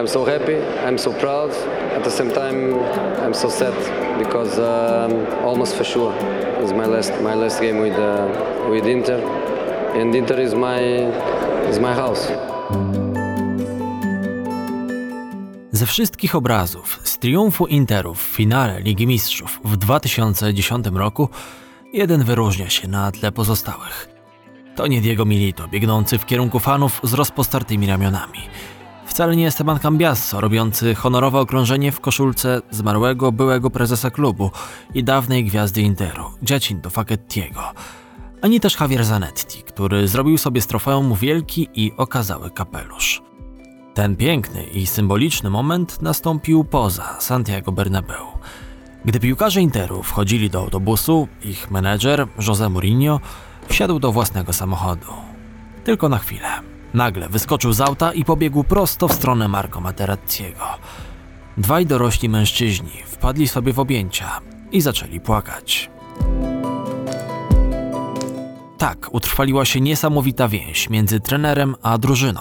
I'm so happy, I'm so proud. At the same time, I'm so sad because um, almost for sure it's my last my last game with uh, with Inter, and Inter is my is my house. Ze wszystkich obrazów z triumfu Interu w finale Ligi Mistrzów w 2010 roku jeden wyróżnia się na tle pozostałych. To nie Diego Milito, biegnący w kierunku fanów z rozpostartymi ramionami. Wcale nie Esteban Cambiasso, robiący honorowe okrążenie w koszulce zmarłego byłego prezesa klubu i dawnej gwiazdy Interu, Giacinto Fachettiego. Ani też Javier Zanetti, który zrobił sobie z trofeum wielki i okazały kapelusz. Ten piękny i symboliczny moment nastąpił poza Santiago Bernabeu. Gdy piłkarze Interu wchodzili do autobusu, ich menedżer, José Mourinho, wsiadł do własnego samochodu. Tylko na chwilę. Nagle wyskoczył z auta i pobiegł prosto w stronę Marco Materazziego. Dwaj dorośli mężczyźni wpadli sobie w objęcia i zaczęli płakać. Tak utrwaliła się niesamowita więź między trenerem a drużyną,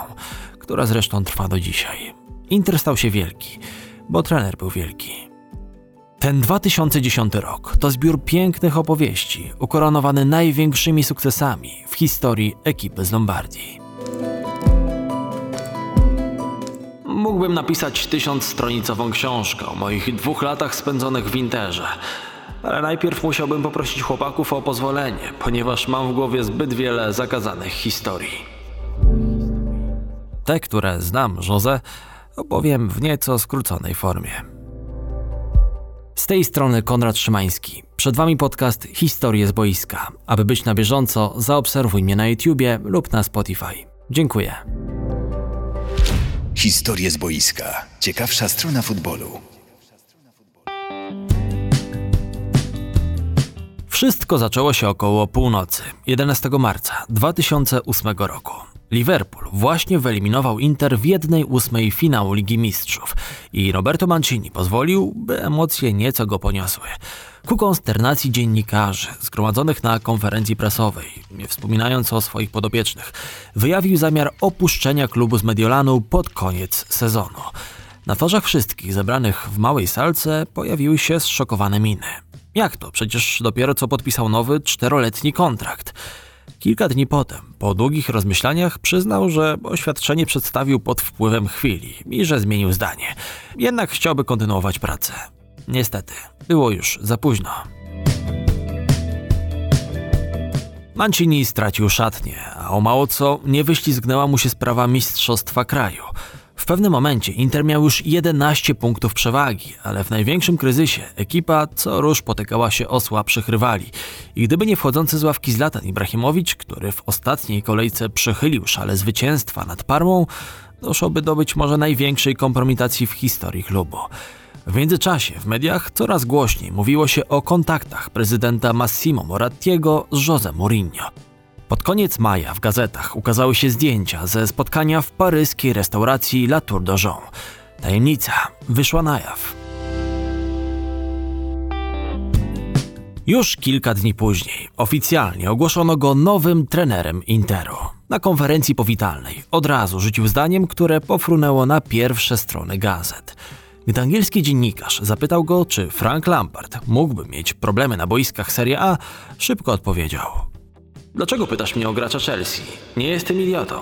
która zresztą trwa do dzisiaj. Inter stał się wielki, bo trener był wielki. Ten 2010 rok to zbiór pięknych opowieści, ukoronowany największymi sukcesami w historii ekipy z Lombardii. Mógłbym napisać tysiącstronicową książkę o moich dwóch latach spędzonych w Interze, ale najpierw musiałbym poprosić chłopaków o pozwolenie, ponieważ mam w głowie zbyt wiele zakazanych historii. Te, które znam, Jose, opowiem w nieco skróconej formie. Z tej strony Konrad Szymański. Przed Wami podcast Historie z boiska. Aby być na bieżąco, zaobserwuj mnie na YouTubie lub na Spotify. Dziękuję. Historie z boiska. Ciekawsza strona futbolu. Wszystko zaczęło się około północy, 11 marca 2008 roku. Liverpool właśnie wyeliminował Inter w jednej ósmej finału Ligi Mistrzów i Roberto Mancini pozwolił, by emocje nieco go poniosły. Ku konsternacji dziennikarzy zgromadzonych na konferencji prasowej, nie wspominając o swoich podopiecznych, wyjawił zamiar opuszczenia klubu z Mediolanu pod koniec sezonu. Na twarzach wszystkich zebranych w małej salce pojawiły się zszokowane miny. Jak to? Przecież dopiero co podpisał nowy czteroletni kontrakt. Kilka dni potem, po długich rozmyślaniach, przyznał, że oświadczenie przedstawił pod wpływem chwili i że zmienił zdanie. Jednak chciałby kontynuować pracę. Niestety, było już za późno. Mancini stracił szatnię, a o mało co nie wyślizgnęła mu się sprawa mistrzostwa kraju. W pewnym momencie Inter miał już 11 punktów przewagi, ale w największym kryzysie ekipa co rusz potykała się o słabszych rywali. I gdyby nie wchodzący z ławki Zlatan Ibrahimowicz, który w ostatniej kolejce przechylił szale zwycięstwa nad Parmą, doszłoby do być może największej kompromitacji w historii klubu. W międzyczasie w mediach coraz głośniej mówiło się o kontaktach prezydenta Massimo Morattiego z José Mourinho. Pod koniec maja w gazetach ukazały się zdjęcia ze spotkania w paryskiej restauracji La Tour Jean. Tajemnica wyszła na jaw. Już kilka dni później oficjalnie ogłoszono go nowym trenerem Interu. Na konferencji powitalnej od razu rzucił zdaniem, które pofrunęło na pierwsze strony gazet. Gdy angielski dziennikarz zapytał go, czy Frank Lampard mógłby mieć problemy na boiskach Serie A, szybko odpowiedział: Dlaczego pytasz mnie o gracza Chelsea? Nie jestem idiotą.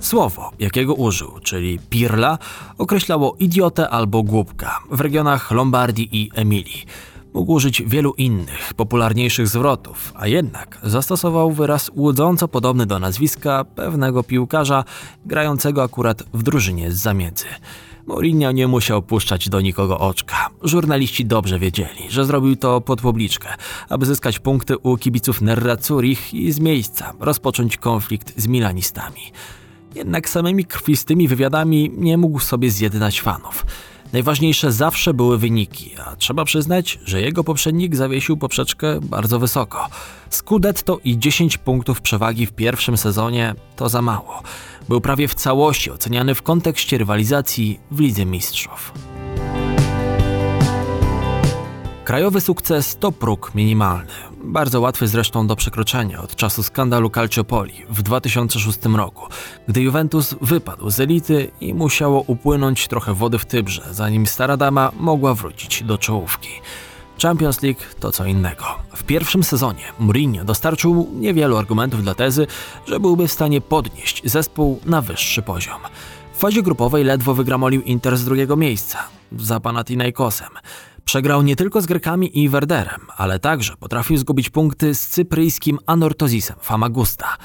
Słowo, jakiego użył, czyli pirla, określało idiotę albo głupka w regionach Lombardii i Emilii. Mógł użyć wielu innych, popularniejszych zwrotów, a jednak zastosował wyraz łudząco podobny do nazwiska pewnego piłkarza grającego akurat w drużynie z zamiedzy. Mourinho nie musiał puszczać do nikogo oczka. Żurnaliści dobrze wiedzieli, że zrobił to pod publiczkę, aby zyskać punkty u kibiców Nerrazzurich i z miejsca rozpocząć konflikt z milanistami. Jednak samymi krwistymi wywiadami nie mógł sobie zjednać fanów. Najważniejsze zawsze były wyniki, a trzeba przyznać, że jego poprzednik zawiesił poprzeczkę bardzo wysoko. Scudetto i 10 punktów przewagi w pierwszym sezonie to za mało. Był prawie w całości oceniany w kontekście rywalizacji w Lidze Mistrzów. Krajowy sukces to próg minimalny. Bardzo łatwy zresztą do przekroczenia od czasu skandalu Calciopoli w 2006 roku, gdy Juventus wypadł z elity i musiało upłynąć trochę wody w Tybrze, zanim stara dama mogła wrócić do czołówki. Champions League to co innego. W pierwszym sezonie Mourinho dostarczył niewielu argumentów dla tezy, że byłby w stanie podnieść zespół na wyższy poziom. W fazie grupowej ledwo wygramolił Inter z drugiego miejsca, za Panathinaikosem. Przegrał nie tylko z Grekami i Werderem, ale także potrafił zgubić punkty z cypryjskim Anortozisem Famagusta.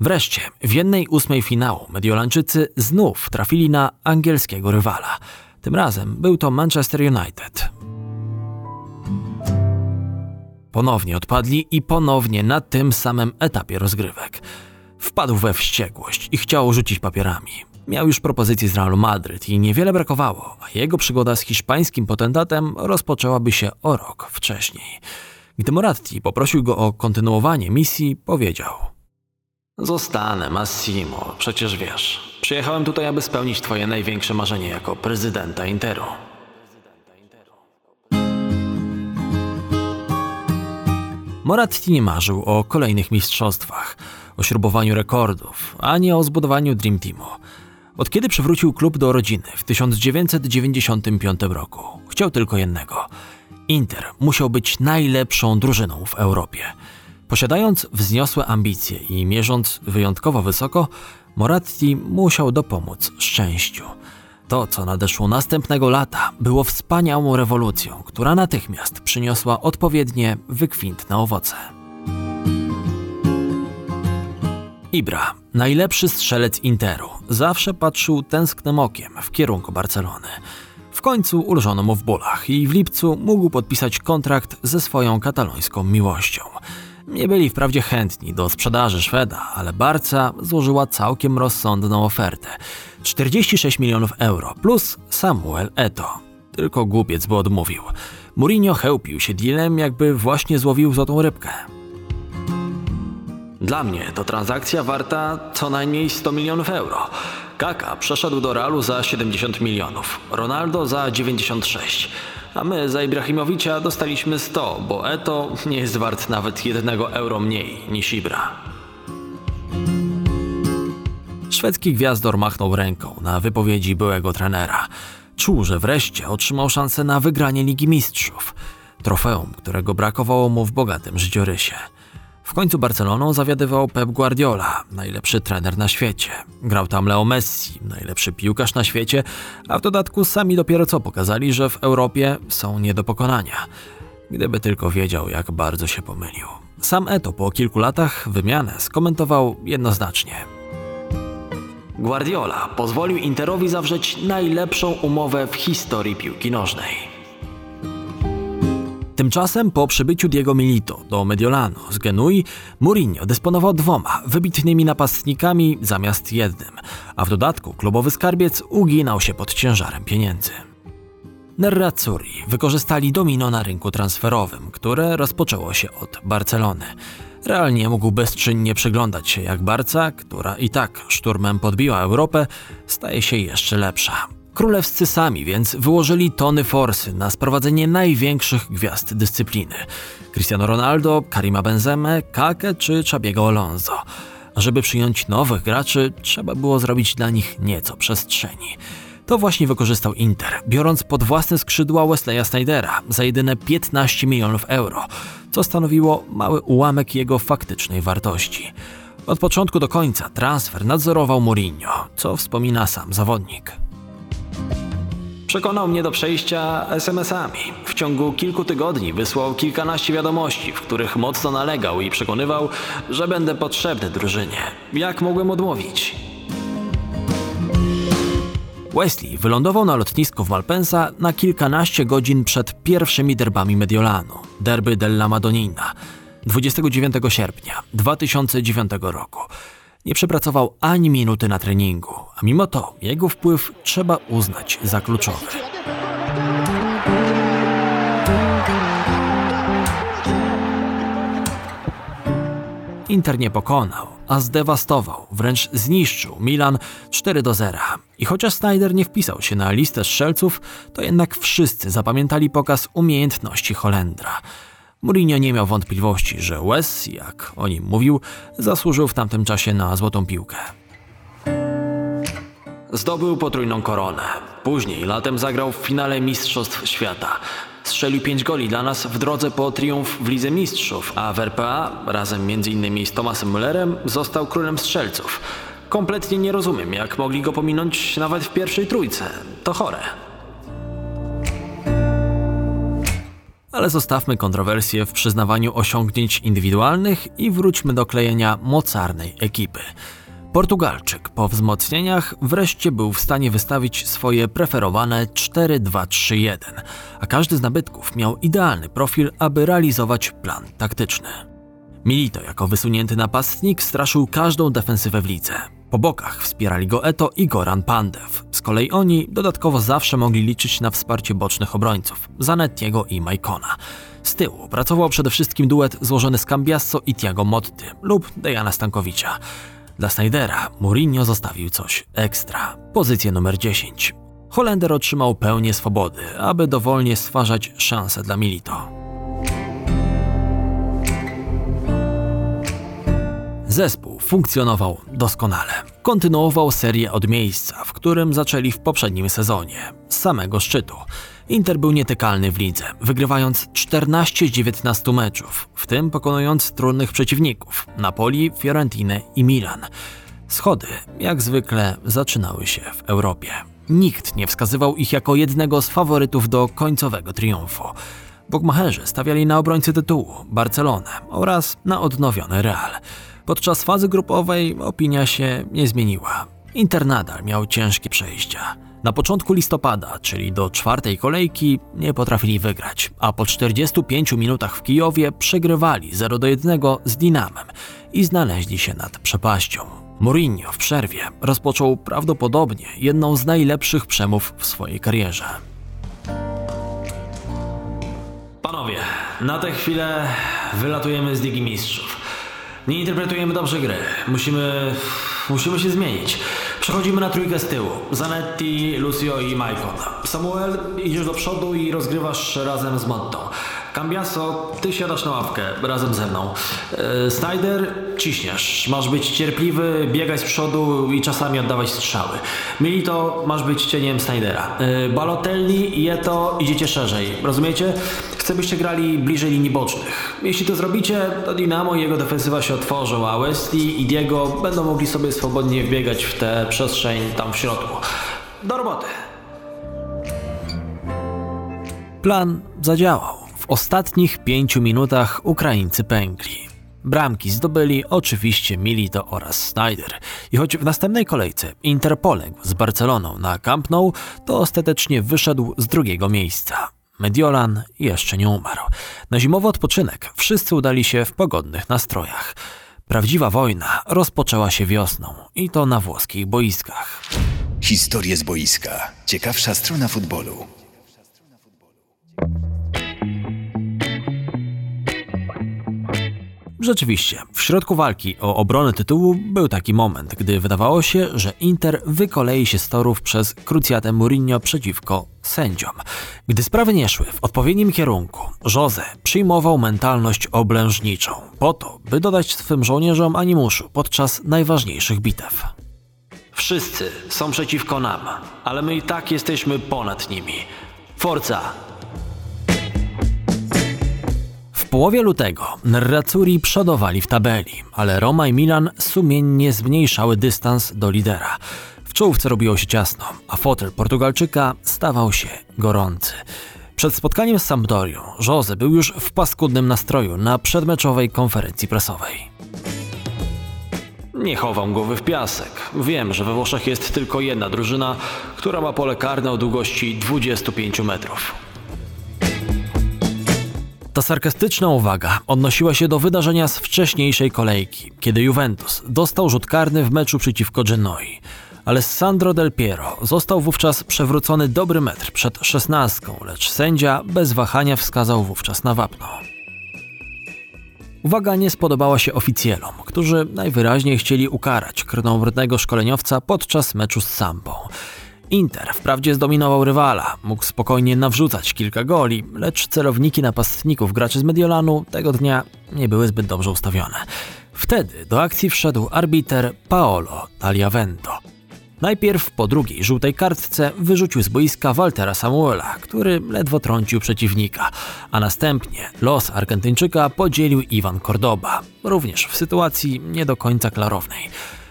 Wreszcie, w jednej ósmej finału Mediolańczycy znów trafili na angielskiego rywala. Tym razem był to Manchester United. Ponownie odpadli i ponownie na tym samym etapie rozgrywek. Wpadł we wściekłość i chciał rzucić papierami. Miał już propozycję z Realu Madryt i niewiele brakowało, a jego przygoda z hiszpańskim potentatem rozpoczęłaby się o rok wcześniej. Gdy Moratti poprosił go o kontynuowanie misji, powiedział: Zostanę, Massimo, przecież wiesz. Przyjechałem tutaj, aby spełnić twoje największe marzenie jako prezydenta Interu. Moratti nie marzył o kolejnych mistrzostwach, o śrubowaniu rekordów, ani o zbudowaniu Dream Teamu. Od kiedy przywrócił klub do rodziny w 1995 roku, chciał tylko jednego. Inter musiał być najlepszą drużyną w Europie. Posiadając wzniosłe ambicje i mierząc wyjątkowo wysoko, Moratti musiał dopomóc szczęściu. To, co nadeszło następnego lata, było wspaniałą rewolucją, która natychmiast przyniosła odpowiednie, wykwintne owoce. Ibra, najlepszy strzelec Interu, zawsze patrzył tęsknym okiem w kierunku Barcelony. W końcu ulżono mu w bólach i w lipcu mógł podpisać kontrakt ze swoją katalońską miłością. Nie byli wprawdzie chętni do sprzedaży Szweda, ale Barca złożyła całkiem rozsądną ofertę. 46 milionów euro plus Samuel Eto. Tylko głupiec by odmówił. Mourinho chełpił się dealem, jakby właśnie złowił złotą rybkę. Dla mnie to transakcja warta co najmniej 100 milionów euro. Kaka przeszedł do Realu za 70 milionów, Ronaldo za 96, a my za Ibrahimowicza dostaliśmy 100, bo Eto nie jest wart nawet jednego euro mniej niż Ibra. Szwedzki gwiazdor machnął ręką na wypowiedzi byłego trenera. Czuł, że wreszcie otrzymał szansę na wygranie Ligi Mistrzów. Trofeum, którego brakowało mu w bogatym życiorysie. W końcu Barceloną zawiadywał Pep Guardiola, najlepszy trener na świecie. Grał tam Leo Messi, najlepszy piłkarz na świecie, a w dodatku sami dopiero co pokazali, że w Europie są nie do pokonania. Gdyby tylko wiedział, jak bardzo się pomylił. Sam Eto po kilku latach wymianę skomentował jednoznacznie. Guardiola pozwolił Interowi zawrzeć najlepszą umowę w historii piłki nożnej. Tymczasem po przybyciu Diego Milito do Mediolanu z Genui, Mourinho dysponował dwoma wybitnymi napastnikami zamiast jednym, a w dodatku klubowy skarbiec uginał się pod ciężarem pieniędzy. Nerrazzurri wykorzystali domino na rynku transferowym, które rozpoczęło się od Barcelony. Realnie mógł bezczynnie przyglądać się jak Barca, która i tak szturmem podbiła Europę, staje się jeszcze lepsza. Królewscy sami więc wyłożyli tony forsy na sprowadzenie największych gwiazd dyscypliny. Cristiano Ronaldo, Karima Benzeme, Kake czy Czabiego Alonso. A żeby przyjąć nowych graczy, trzeba było zrobić dla nich nieco przestrzeni. To właśnie wykorzystał Inter, biorąc pod własne skrzydła Wesleya Snydera za jedyne 15 milionów euro, co stanowiło mały ułamek jego faktycznej wartości. Od początku do końca transfer nadzorował Mourinho, co wspomina sam zawodnik. Przekonał mnie do przejścia SMS-ami. W ciągu kilku tygodni wysłał kilkanaście wiadomości, w których mocno nalegał i przekonywał, że będę potrzebny drużynie. Jak mogłem odmówić? Wesley wylądował na lotnisku w Malpensa na kilkanaście godzin przed pierwszymi derbami Mediolanu, derby della Madonnina, 29 sierpnia 2009 roku. Nie przepracował ani minuty na treningu, a mimo to jego wpływ trzeba uznać za kluczowy. Inter nie pokonał, a zdewastował, wręcz zniszczył Milan 4 do 0. I chociaż Snyder nie wpisał się na listę strzelców, to jednak wszyscy zapamiętali pokaz umiejętności Holendra. Mourinho nie miał wątpliwości, że Wes, jak o nim mówił, zasłużył w tamtym czasie na złotą piłkę. Zdobył potrójną koronę. Później latem zagrał w finale Mistrzostw Świata. Strzelił 5 goli dla nas w drodze po triumf w Lidze Mistrzów, a w RPA, razem m.in. z Thomasem Müllerem, został królem strzelców. Kompletnie nie rozumiem, jak mogli go pominąć nawet w pierwszej trójce. To chore. Ale zostawmy kontrowersje w przyznawaniu osiągnięć indywidualnych i wróćmy do klejenia mocarnej ekipy. Portugalczyk po wzmocnieniach wreszcie był w stanie wystawić swoje preferowane 4-2-3-1, a każdy z nabytków miał idealny profil, aby realizować plan taktyczny. Milito jako wysunięty napastnik straszył każdą defensywę w lidze. Po bokach wspierali go Eto i Goran Pandev. Z kolei oni dodatkowo zawsze mogli liczyć na wsparcie bocznych obrońców, Zanettiego i Maikona. Z tyłu pracował przede wszystkim duet złożony z Cambiasso i Tiago Motti lub Dejana Stankowicza. Dla Snydera Mourinho zostawił coś ekstra. Pozycję numer 10. Holender otrzymał pełnię swobody, aby dowolnie stwarzać szanse dla Milito. Zespół funkcjonował doskonale. Kontynuował serię od miejsca, w którym zaczęli w poprzednim sezonie, z samego szczytu. Inter był nietykalny w lidze, wygrywając 14 z 19 meczów, w tym pokonując trudnych przeciwników Napoli, Fiorentinę i Milan. Schody, jak zwykle, zaczynały się w Europie. Nikt nie wskazywał ich jako jednego z faworytów do końcowego triumfu. Bogmacherzy stawiali na obrońcę tytułu Barcelonę oraz na odnowiony Real. Podczas fazy grupowej opinia się nie zmieniła. Inter nadal miał ciężkie przejścia. Na początku listopada, czyli do czwartej kolejki, nie potrafili wygrać, a po 45 minutach w Kijowie przegrywali 0 do 1 z Dinamem i znaleźli się nad przepaścią. Mourinho w przerwie rozpoczął prawdopodobnie jedną z najlepszych przemów w swojej karierze. Panowie, na tę chwilę wylatujemy z Ligi Mistrzów. Nie interpretujemy dobrze gry. Musimy. Musimy się zmienić. Przechodzimy na trójkę z tyłu. Zanetti, Lucio i Maicon. Samuel, idziesz do przodu i rozgrywasz razem z Montą. Cambiaso, ty siadasz na ławkę razem ze mną. Yy, Snyder, ciśniesz. Masz być cierpliwy, biegać z przodu i czasami oddawać strzały. Milito, masz być cieniem Snydera. Yy, Balotelli, Jeto, idziecie szerzej. Rozumiecie? Chcę, byście grali bliżej linii bocznych. Jeśli to zrobicie, to Dinamo i jego defensywa się otworzą, a Wesley i Diego będą mogli sobie swobodnie wbiegać w tę przestrzeń tam w środku. Do roboty! Plan zadziałał. W ostatnich pięciu minutach Ukraińcy pękli. Bramki zdobyli oczywiście Milito oraz Snyder. I choć w następnej kolejce Inter poległ z Barceloną na Camp Nou, to ostatecznie wyszedł z drugiego miejsca. Mediolan jeszcze nie umarł. Na zimowy odpoczynek wszyscy udali się w pogodnych nastrojach. Prawdziwa wojna rozpoczęła się wiosną i to na włoskich boiskach. Historie z boiska. Ciekawsza strona futbolu. Rzeczywiście, w środku walki o obronę tytułu był taki moment, gdy wydawało się, że Inter wykolei się z torów przez krucjatę Mourinho przeciwko sędziom. Gdy sprawy nie szły w odpowiednim kierunku, Jose przyjmował mentalność oblężniczą, po to, by dodać swym żołnierzom animuszu podczas najważniejszych bitew. Wszyscy są przeciwko nam, ale my i tak jesteśmy ponad nimi. Forza! W połowie lutego Nerazzurri przodowali w tabeli, ale Roma i Milan sumiennie zmniejszały dystans do lidera. W czołówce robiło się ciasno, a fotel Portugalczyka stawał się gorący. Przed spotkaniem z Sampdorią Jose był już w paskudnym nastroju na przedmeczowej konferencji prasowej. Nie chowam głowy w piasek. Wiem, że we Włoszech jest tylko jedna drużyna, która ma pole karne o długości 25 metrów. Ta sarkastyczna uwaga odnosiła się do wydarzenia z wcześniejszej kolejki, kiedy Juventus dostał rzut karny w meczu przeciwko Genoi. Ale Sandro Del Piero został wówczas przewrócony dobry metr przed szesnastką, lecz sędzia bez wahania wskazał wówczas na wapno. Uwaga nie spodobała się oficjelom, którzy najwyraźniej chcieli ukarać krnąbrnego szkoleniowca podczas meczu z Sampą. Inter wprawdzie zdominował rywala, mógł spokojnie nawrzucać kilka goli, lecz celowniki napastników graczy z Mediolanu tego dnia nie były zbyt dobrze ustawione. Wtedy do akcji wszedł arbiter Paolo Tagliavento. Najpierw po drugiej żółtej kartce wyrzucił z boiska Waltera Samuela, który ledwo trącił przeciwnika, a następnie los Argentyńczyka podzielił Iwan Cordoba, również w sytuacji nie do końca klarownej.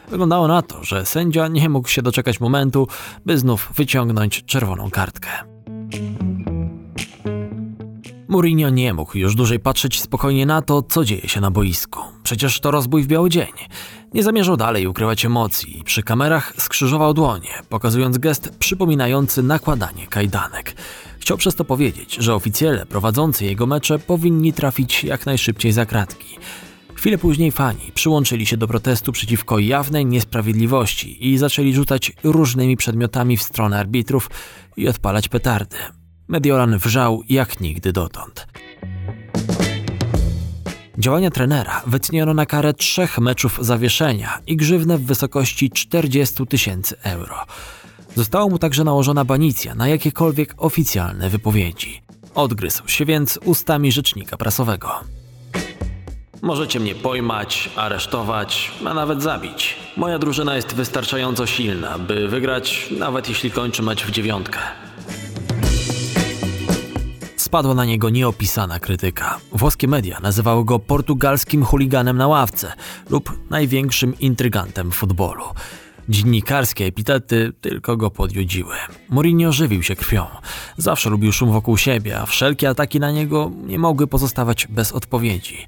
Wyglądało na to, że sędzia nie mógł się doczekać momentu, by znów wyciągnąć czerwoną kartkę. Mourinho nie mógł już dłużej patrzeć spokojnie na to, co dzieje się na boisku. Przecież to rozbój w biały dzień. Nie zamierzał dalej ukrywać emocji i przy kamerach skrzyżował dłonie, pokazując gest przypominający nakładanie kajdanek. Chciał przez to powiedzieć, że oficjele prowadzący jego mecze powinni trafić jak najszybciej za kratki. Chwilę później fani przyłączyli się do protestu przeciwko jawnej niesprawiedliwości i zaczęli rzucać różnymi przedmiotami w stronę arbitrów i odpalać petardy. Mediolan wrzał jak nigdy dotąd. Działania trenera wytniono na karę trzech meczów zawieszenia i grzywnę w wysokości 40 tysięcy euro. Została mu także nałożona banicja na jakiekolwiek oficjalne wypowiedzi. Odgryzł się więc ustami rzecznika prasowego. Możecie mnie pojmać, aresztować, a nawet zabić. Moja drużyna jest wystarczająco silna, by wygrać, nawet jeśli kończy mecz w dziewiątkę. Spadła na niego nieopisana krytyka. Włoskie media nazywały go portugalskim chuliganem na ławce lub największym intrygantem futbolu. Dziennikarskie epitety tylko go podjudziły. Mourinho żywił się krwią. Zawsze lubił szum wokół siebie, a wszelkie ataki na niego nie mogły pozostawać bez odpowiedzi.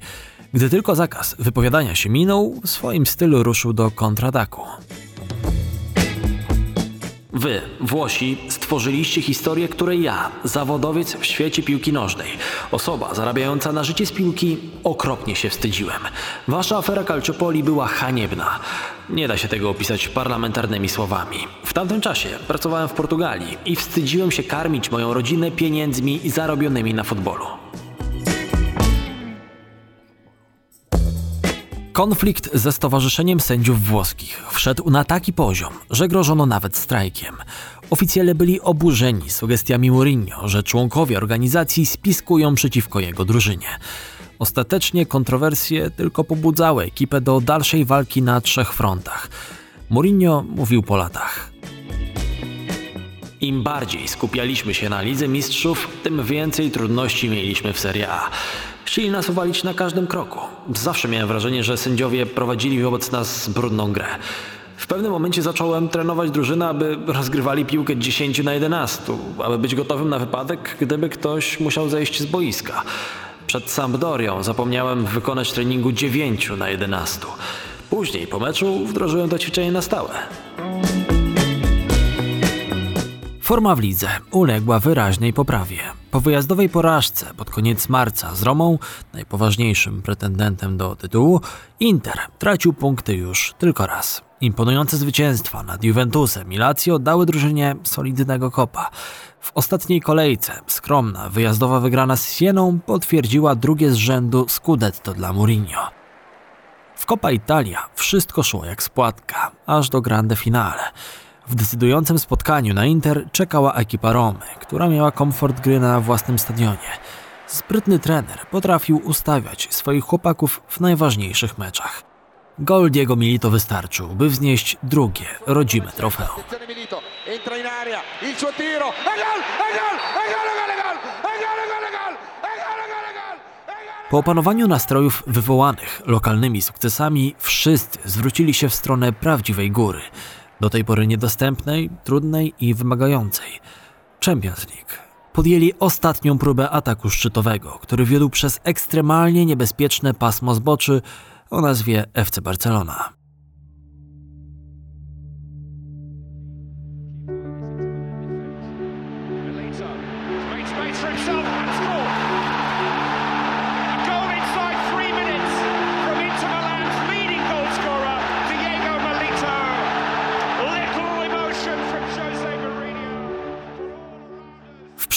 Gdy tylko zakaz wypowiadania się minął, w swoim stylu ruszył do kontrataku. Wy, Włosi, stworzyliście historię, której ja, zawodowiec w świecie piłki nożnej, osoba zarabiająca na życie z piłki, okropnie się wstydziłem. Wasza afera Calciopoli była haniebna. Nie da się tego opisać parlamentarnymi słowami. W tamtym czasie pracowałem w Portugalii i wstydziłem się karmić moją rodzinę pieniędzmi zarobionymi na futbolu. Konflikt ze Stowarzyszeniem Sędziów Włoskich wszedł na taki poziom, że grożono nawet strajkiem. Oficjele byli oburzeni sugestiami Mourinho, że członkowie organizacji spiskują przeciwko jego drużynie. Ostatecznie kontrowersje tylko pobudzały ekipę do dalszej walki na trzech frontach. Mourinho mówił po latach. Im bardziej skupialiśmy się na Lidze Mistrzów, tym więcej trudności mieliśmy w Serie A. Chcieli nas uwalić na każdym kroku. Zawsze miałem wrażenie, że sędziowie prowadzili wobec nas brudną grę. W pewnym momencie zacząłem trenować drużynę, aby rozgrywali piłkę 10 na 11, aby być gotowym na wypadek, gdyby ktoś musiał zejść z boiska. Przed Sampdorią zapomniałem wykonać treningu 9 na 11. Później po meczu wdrożyłem to ćwiczenie na stałe. Forma w lidze uległa wyraźnej poprawie. Po wyjazdowej porażce pod koniec marca z Romą, najpoważniejszym pretendentem do tytułu, Inter tracił punkty już tylko raz. Imponujące zwycięstwa nad Juventusem i Lazio dały drużynie solidnego kopa. W ostatniej kolejce skromna wyjazdowa wygrana z Sieną potwierdziła drugie z rzędu Scudetto dla Mourinho. W Coppa Italia wszystko szło jak spłatka, aż do grande finale. W decydującym spotkaniu na Inter czekała ekipa Romy, która miała komfort gry na własnym stadionie. Sprytny trener potrafił ustawiać swoich chłopaków w najważniejszych meczach. Gol Diego Milito wystarczył, by wznieść drugie, rodzime trofeum. Po opanowaniu nastrojów wywołanych lokalnymi sukcesami, wszyscy zwrócili się w stronę prawdziwej góry – do tej pory niedostępnej, trudnej i wymagającej. Champions League podjęli ostatnią próbę ataku szczytowego, który wiódł przez ekstremalnie niebezpieczne pasmo zboczy o nazwie FC Barcelona.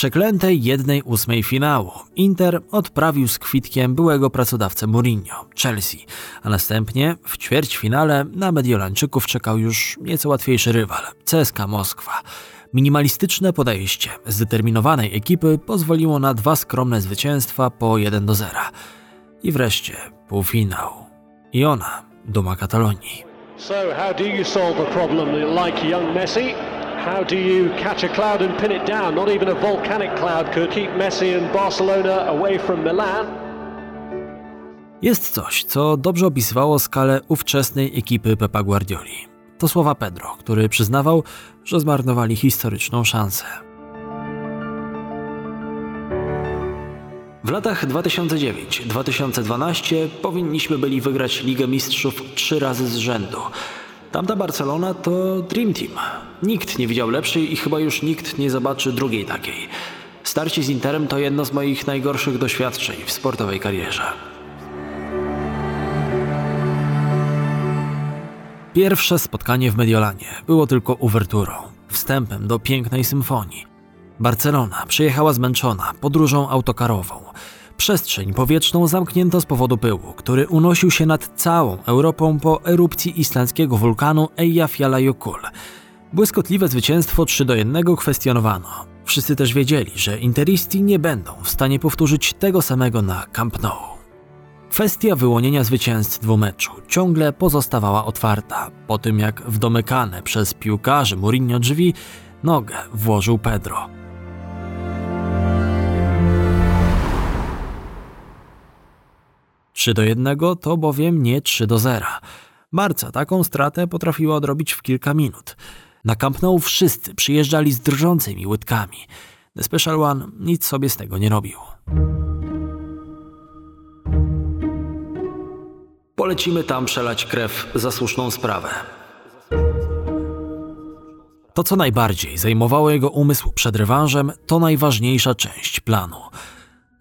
Przeklętej jednej ósmej finału Inter odprawił z kwitkiem byłego pracodawcę Mourinho, Chelsea, a następnie w ćwierćfinale na Mediolańczyków czekał już nieco łatwiejszy rywal, CSKA Moskwa. Minimalistyczne podejście zdeterminowanej ekipy pozwoliło na dwa skromne zwycięstwa po 1 do 0. I wreszcie półfinał. I ona, duma Katalonii. So, how do you solve a problem like young Messi? How do you catch a cloud and pin it down? Not even a volcanic cloud could keep Messi and Barcelona away from Milan. Jest coś, co dobrze opisywało skalę ówczesnej ekipy Pepa Guardioli. To słowa Pedro, który przyznawał, że zmarnowali historyczną szansę. W latach 2009-2012 powinniśmy byli wygrać Ligę Mistrzów trzy razy z rzędu. Tamta Barcelona to Dream Team. Nikt nie widział lepszej i chyba już nikt nie zobaczy drugiej takiej. Starcie z Interem to jedno z moich najgorszych doświadczeń w sportowej karierze. Pierwsze spotkanie w Mediolanie było tylko uwerturą, wstępem do pięknej symfonii. Barcelona przyjechała zmęczona podróżą autokarową. Przestrzeń powietrzną zamknięto z powodu pyłu, który unosił się nad całą Europą po erupcji islandzkiego wulkanu Eyjafjallajökull. Błyskotliwe zwycięstwo 3 do 1 kwestionowano. Wszyscy też wiedzieli, że Interisti nie będą w stanie powtórzyć tego samego na Camp Nou. Kwestia wyłonienia zwycięstw meczu ciągle pozostawała otwarta, po tym jak w domykane przez piłkarzy Mourinho drzwi nogę włożył Pedro. Trzy do jednego to bowiem nie 3 do 0. Barca taką stratę potrafiła odrobić w kilka minut. Na Camp Nou wszyscy przyjeżdżali z drżącymi łydkami. The Special One nic sobie z tego nie robił. Polecimy tam przelać krew za słuszną sprawę. To, co najbardziej zajmowało jego umysł przed rewanżem, to najważniejsza część planu.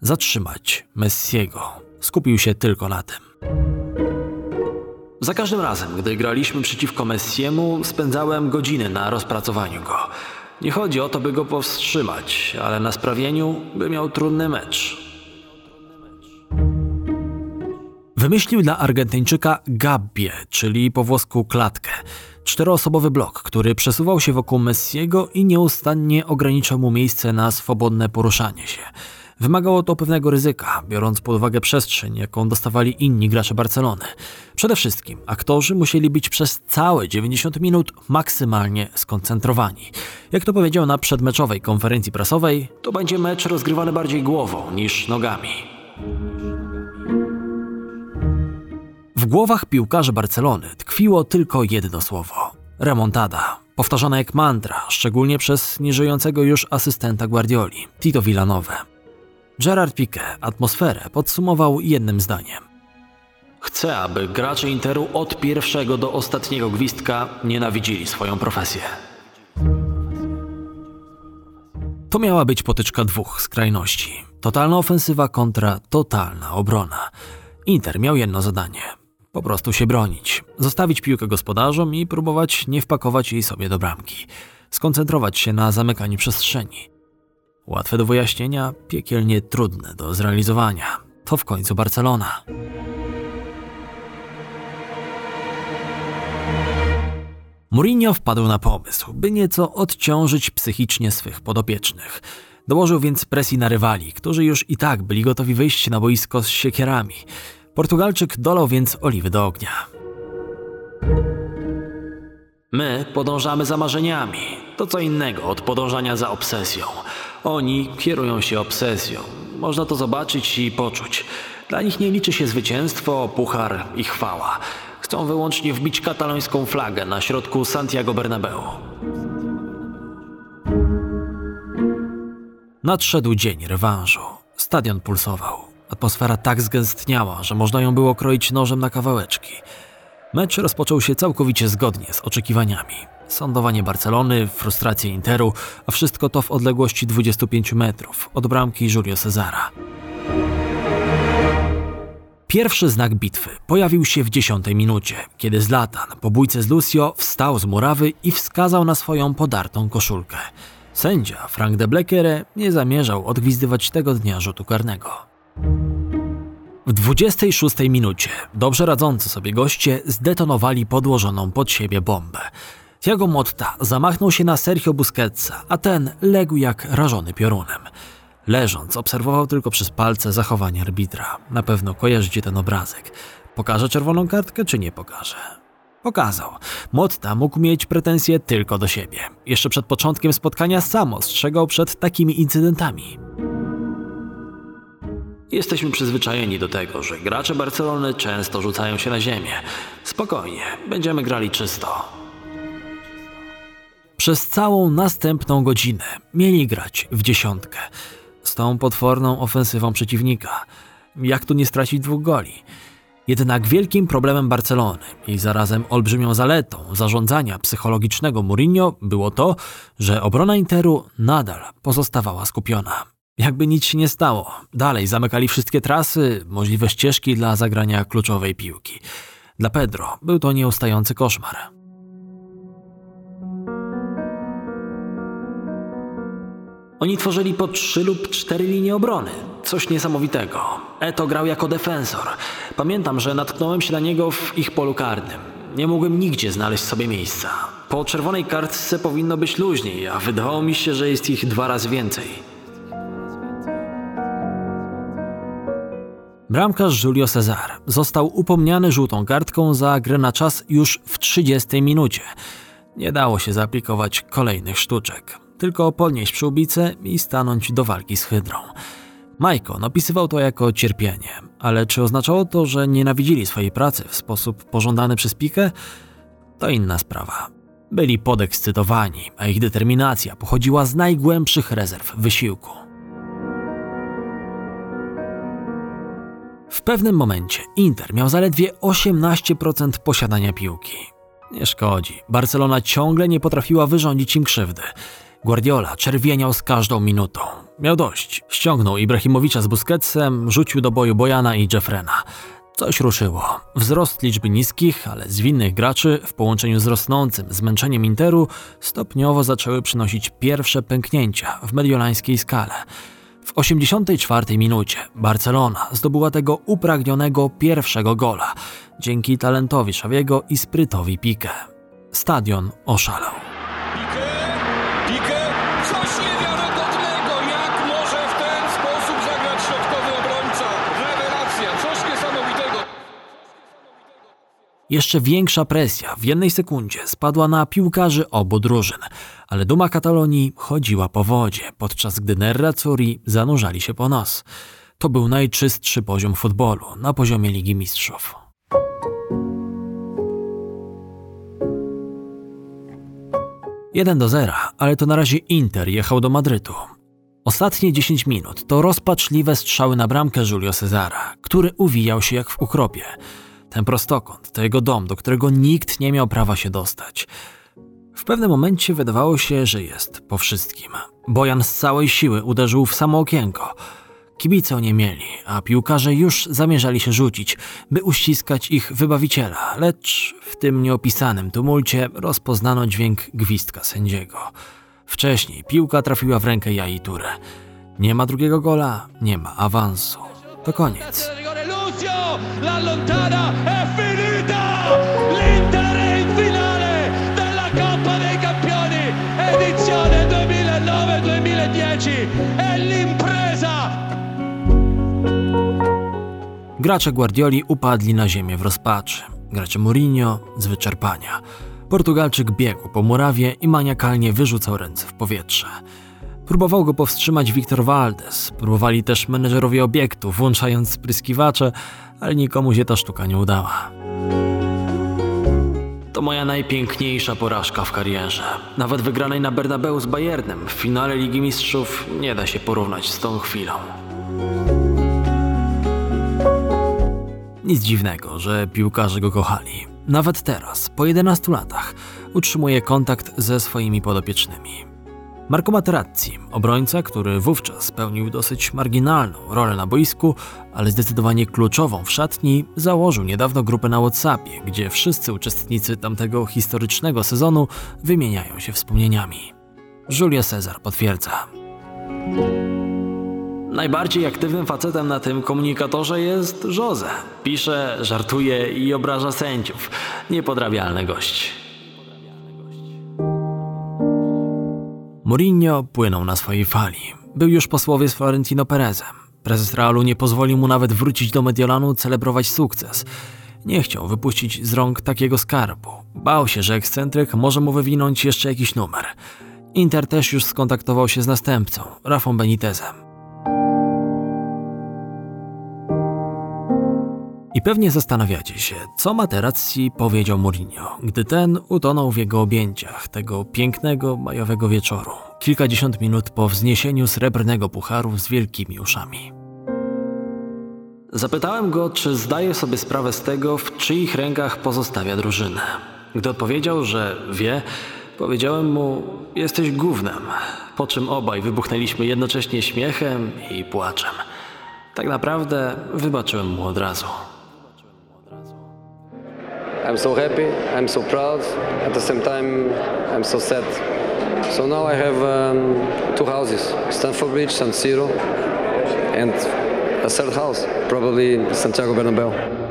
Zatrzymać Messiego. Skupił się tylko na tym. Za każdym razem, gdy graliśmy przeciwko Messiemu, spędzałem godziny na rozpracowaniu go. Nie chodzi o to, by go powstrzymać, ale na sprawieniu, by miał trudny mecz. Wymyślił dla Argentyńczyka gabbie, czyli po włosku klatkę. Czteroosobowy blok, który przesuwał się wokół Messiego i nieustannie ograniczał mu miejsce na swobodne poruszanie się. Wymagało to pewnego ryzyka, biorąc pod uwagę przestrzeń, jaką dostawali inni gracze Barcelony. Przede wszystkim aktorzy musieli być przez całe 90 minut maksymalnie skoncentrowani. Jak to powiedział na przedmeczowej konferencji prasowej, to będzie mecz rozgrywany bardziej głową niż nogami. W głowach piłkarzy Barcelony tkwiło tylko jedno słowo remontada, powtarzane jak mantra, szczególnie przez nieżyjącego już asystenta Guardioli, Tito Villanowe. Gerard Piqué atmosferę podsumował jednym zdaniem. Chcę, aby gracze Interu od pierwszego do ostatniego gwizdka nienawidzili swoją profesję. To miała być potyczka dwóch skrajności. Totalna ofensywa kontra totalna obrona. Inter miał jedno zadanie po prostu się bronić, zostawić piłkę gospodarzom i próbować nie wpakować jej sobie do bramki. Skoncentrować się na zamykaniu przestrzeni. Łatwe do wyjaśnienia, piekielnie trudne do zrealizowania. To w końcu Barcelona. Mourinho wpadł na pomysł, by nieco odciążyć psychicznie swych podopiecznych. Dołożył więc presji na rywali, którzy już i tak byli gotowi wyjść na boisko z siekierami. Portugalczyk dolał więc oliwy do ognia. My podążamy za marzeniami. To co innego od podążania za obsesją. Oni kierują się obsesją. Można to zobaczyć i poczuć. Dla nich nie liczy się zwycięstwo, puchar i chwała. Chcą wyłącznie wbić katalońską flagę na środku Santiago Bernabeu. Nadszedł dzień rewanżu. Stadion pulsował. Atmosfera tak zgęstniała, że można ją było kroić nożem na kawałeczki. Mecz rozpoczął się całkowicie zgodnie z oczekiwaniami. Sądowanie Barcelony, frustracje Interu, a wszystko to w odległości 25 metrów od bramki Julio Cezara. Pierwszy znak bitwy pojawił się w dziesiątej minucie, kiedy Zlatan po bójce z Lucio wstał z murawy i wskazał na swoją podartą koszulkę. Sędzia Frank de Bleckere nie zamierzał odgwizdywać tego dnia rzutu karnego. W 26 minucie dobrze radzący sobie goście zdetonowali podłożoną pod siebie bombę. Thiago Motta zamachnął się na Sergio Busquetsa, a ten legł jak rażony piorunem. Leżąc, obserwował tylko przez palce zachowanie arbitra. Na pewno kojarzycie ten obrazek. Pokaże czerwoną kartkę, czy nie pokaże? Pokazał. Motta mógł mieć pretensje tylko do siebie. Jeszcze przed początkiem spotkania sam ostrzegał przed takimi incydentami. Jesteśmy przyzwyczajeni do tego, że gracze Barcelony często rzucają się na ziemię. Spokojnie, będziemy grali czysto. Przez całą następną godzinę mieli grać w dziesiątkę. Z tą potworną ofensywą przeciwnika. Jak tu nie stracić dwóch goli? Jednak wielkim problemem Barcelony i zarazem olbrzymią zaletą zarządzania psychologicznego Mourinho było to, że obrona Interu nadal pozostawała skupiona. Jakby nic się nie stało, dalej zamykali wszystkie trasy, możliwe ścieżki dla zagrania kluczowej piłki. Dla Pedro był to nieustający koszmar. Oni tworzyli po trzy lub cztery linie obrony. Coś niesamowitego. Eto grał jako defensor. Pamiętam, że natknąłem się na niego w ich polu karnym. Nie mogłem nigdzie znaleźć sobie miejsca. Po czerwonej kartce powinno być luźniej, a wydawało mi się, że jest ich dwa razy więcej. Bramkarz Julio Cesar został upomniany żółtą kartką za grę na czas już w 30 minucie. Nie dało się zaaplikować kolejnych sztuczek tylko podnieść przyłbicę i stanąć do walki z hydrą. Majkon opisywał to jako cierpienie, ale czy oznaczało to, że nienawidzili swojej pracy w sposób pożądany przez Pikę? To inna sprawa. Byli podekscytowani, a ich determinacja pochodziła z najgłębszych rezerw wysiłku. W pewnym momencie Inter miał zaledwie 18% posiadania piłki. Nie szkodzi, Barcelona ciągle nie potrafiła wyrządzić im krzywdy. Guardiola czerwieniał z każdą minutą. Miał dość. Ściągnął Ibrahimowicza z Busquetsem, rzucił do boju Bojana i Jeffrena. Coś ruszyło. Wzrost liczby niskich, ale zwinnych graczy w połączeniu z rosnącym zmęczeniem Interu stopniowo zaczęły przynosić pierwsze pęknięcia w mediolańskiej skale. W 84 minucie Barcelona zdobyła tego upragnionego pierwszego gola dzięki talentowi Szawiego i sprytowi Pique. Stadion oszalał. Jeszcze większa presja w jednej sekundzie spadła na piłkarzy obu drużyn, ale duma Katalonii chodziła po wodzie, podczas gdy Nerrazzurri zanurzali się po nos. To był najczystszy poziom futbolu na poziomie Ligi Mistrzów. Jeden do zera, ale to na razie Inter jechał do Madrytu. Ostatnie 10 minut to rozpaczliwe strzały na bramkę Julio Cezara, który uwijał się jak w ukropie. Ten prostokąt to jego dom, do którego nikt nie miał prawa się dostać. W pewnym momencie wydawało się, że jest po wszystkim. Bojan z całej siły uderzył w samo okienko. Kibice nie mieli, a piłkarze już zamierzali się rzucić, by uściskać ich wybawiciela, lecz w tym nieopisanym tumulcie rozpoznano dźwięk gwizdka sędziego. Wcześniej piłka trafiła w rękę Jaiture. Nie ma drugiego gola, nie ma awansu. To koniec l'allontana, è finita! L'Inter è in finale della Coppa dei Campioni, edizione 2009-2010, è l'impresa! Gracze Guardioli upadli na ziemię w rozpaczy, gracze Mourinho z wyczerpania. Portugalczyk biegł po murawie i maniakalnie wyrzucał ręce w powietrze. Próbował go powstrzymać Wiktor Valdes, próbowali też menedżerowie obiektu, włączając spryskiwacze, ale nikomu się ta sztuka nie udała. To moja najpiękniejsza porażka w karierze. Nawet wygranej na Bernabeu z Bayernem w finale Ligi Mistrzów nie da się porównać z tą chwilą. Nic dziwnego, że piłkarze go kochali. Nawet teraz, po 11 latach, utrzymuje kontakt ze swoimi podopiecznymi. Marco Materazzi, obrońca, który wówczas pełnił dosyć marginalną rolę na boisku, ale zdecydowanie kluczową w szatni, założył niedawno grupę na WhatsAppie, gdzie wszyscy uczestnicy tamtego historycznego sezonu wymieniają się wspomnieniami. Julio Cezar potwierdza. Najbardziej aktywnym facetem na tym komunikatorze jest Jose. Pisze, żartuje i obraża sędziów. Niepodrabialny gość. Mourinho płynął na swojej fali. Był już po słowie z Florentino Perezem. Prezes Realu nie pozwolił mu nawet wrócić do Mediolanu celebrować sukces. Nie chciał wypuścić z rąk takiego skarbu. Bał się, że ekscentryk może mu wywinąć jeszcze jakiś numer. Inter też już skontaktował się z następcą, Rafą Benitezem. Pewnie zastanawiacie się, co Materazzi powiedział Mourinho, gdy ten utonął w jego objęciach tego pięknego majowego wieczoru, kilkadziesiąt minut po wzniesieniu srebrnego pucharu z wielkimi uszami. Zapytałem go, czy zdaje sobie sprawę z tego, w czyich rękach pozostawia drużynę. Gdy odpowiedział, że wie, powiedziałem mu: Jesteś gównem. Po czym obaj wybuchnęliśmy jednocześnie śmiechem i płaczem. Tak naprawdę wybaczyłem mu od razu. I'm so happy, I'm so proud. At the same time, I'm so sad. So now I have um, two houses: Stanford Bridge, San Siro, and a third house, probably Santiago Bernabeu.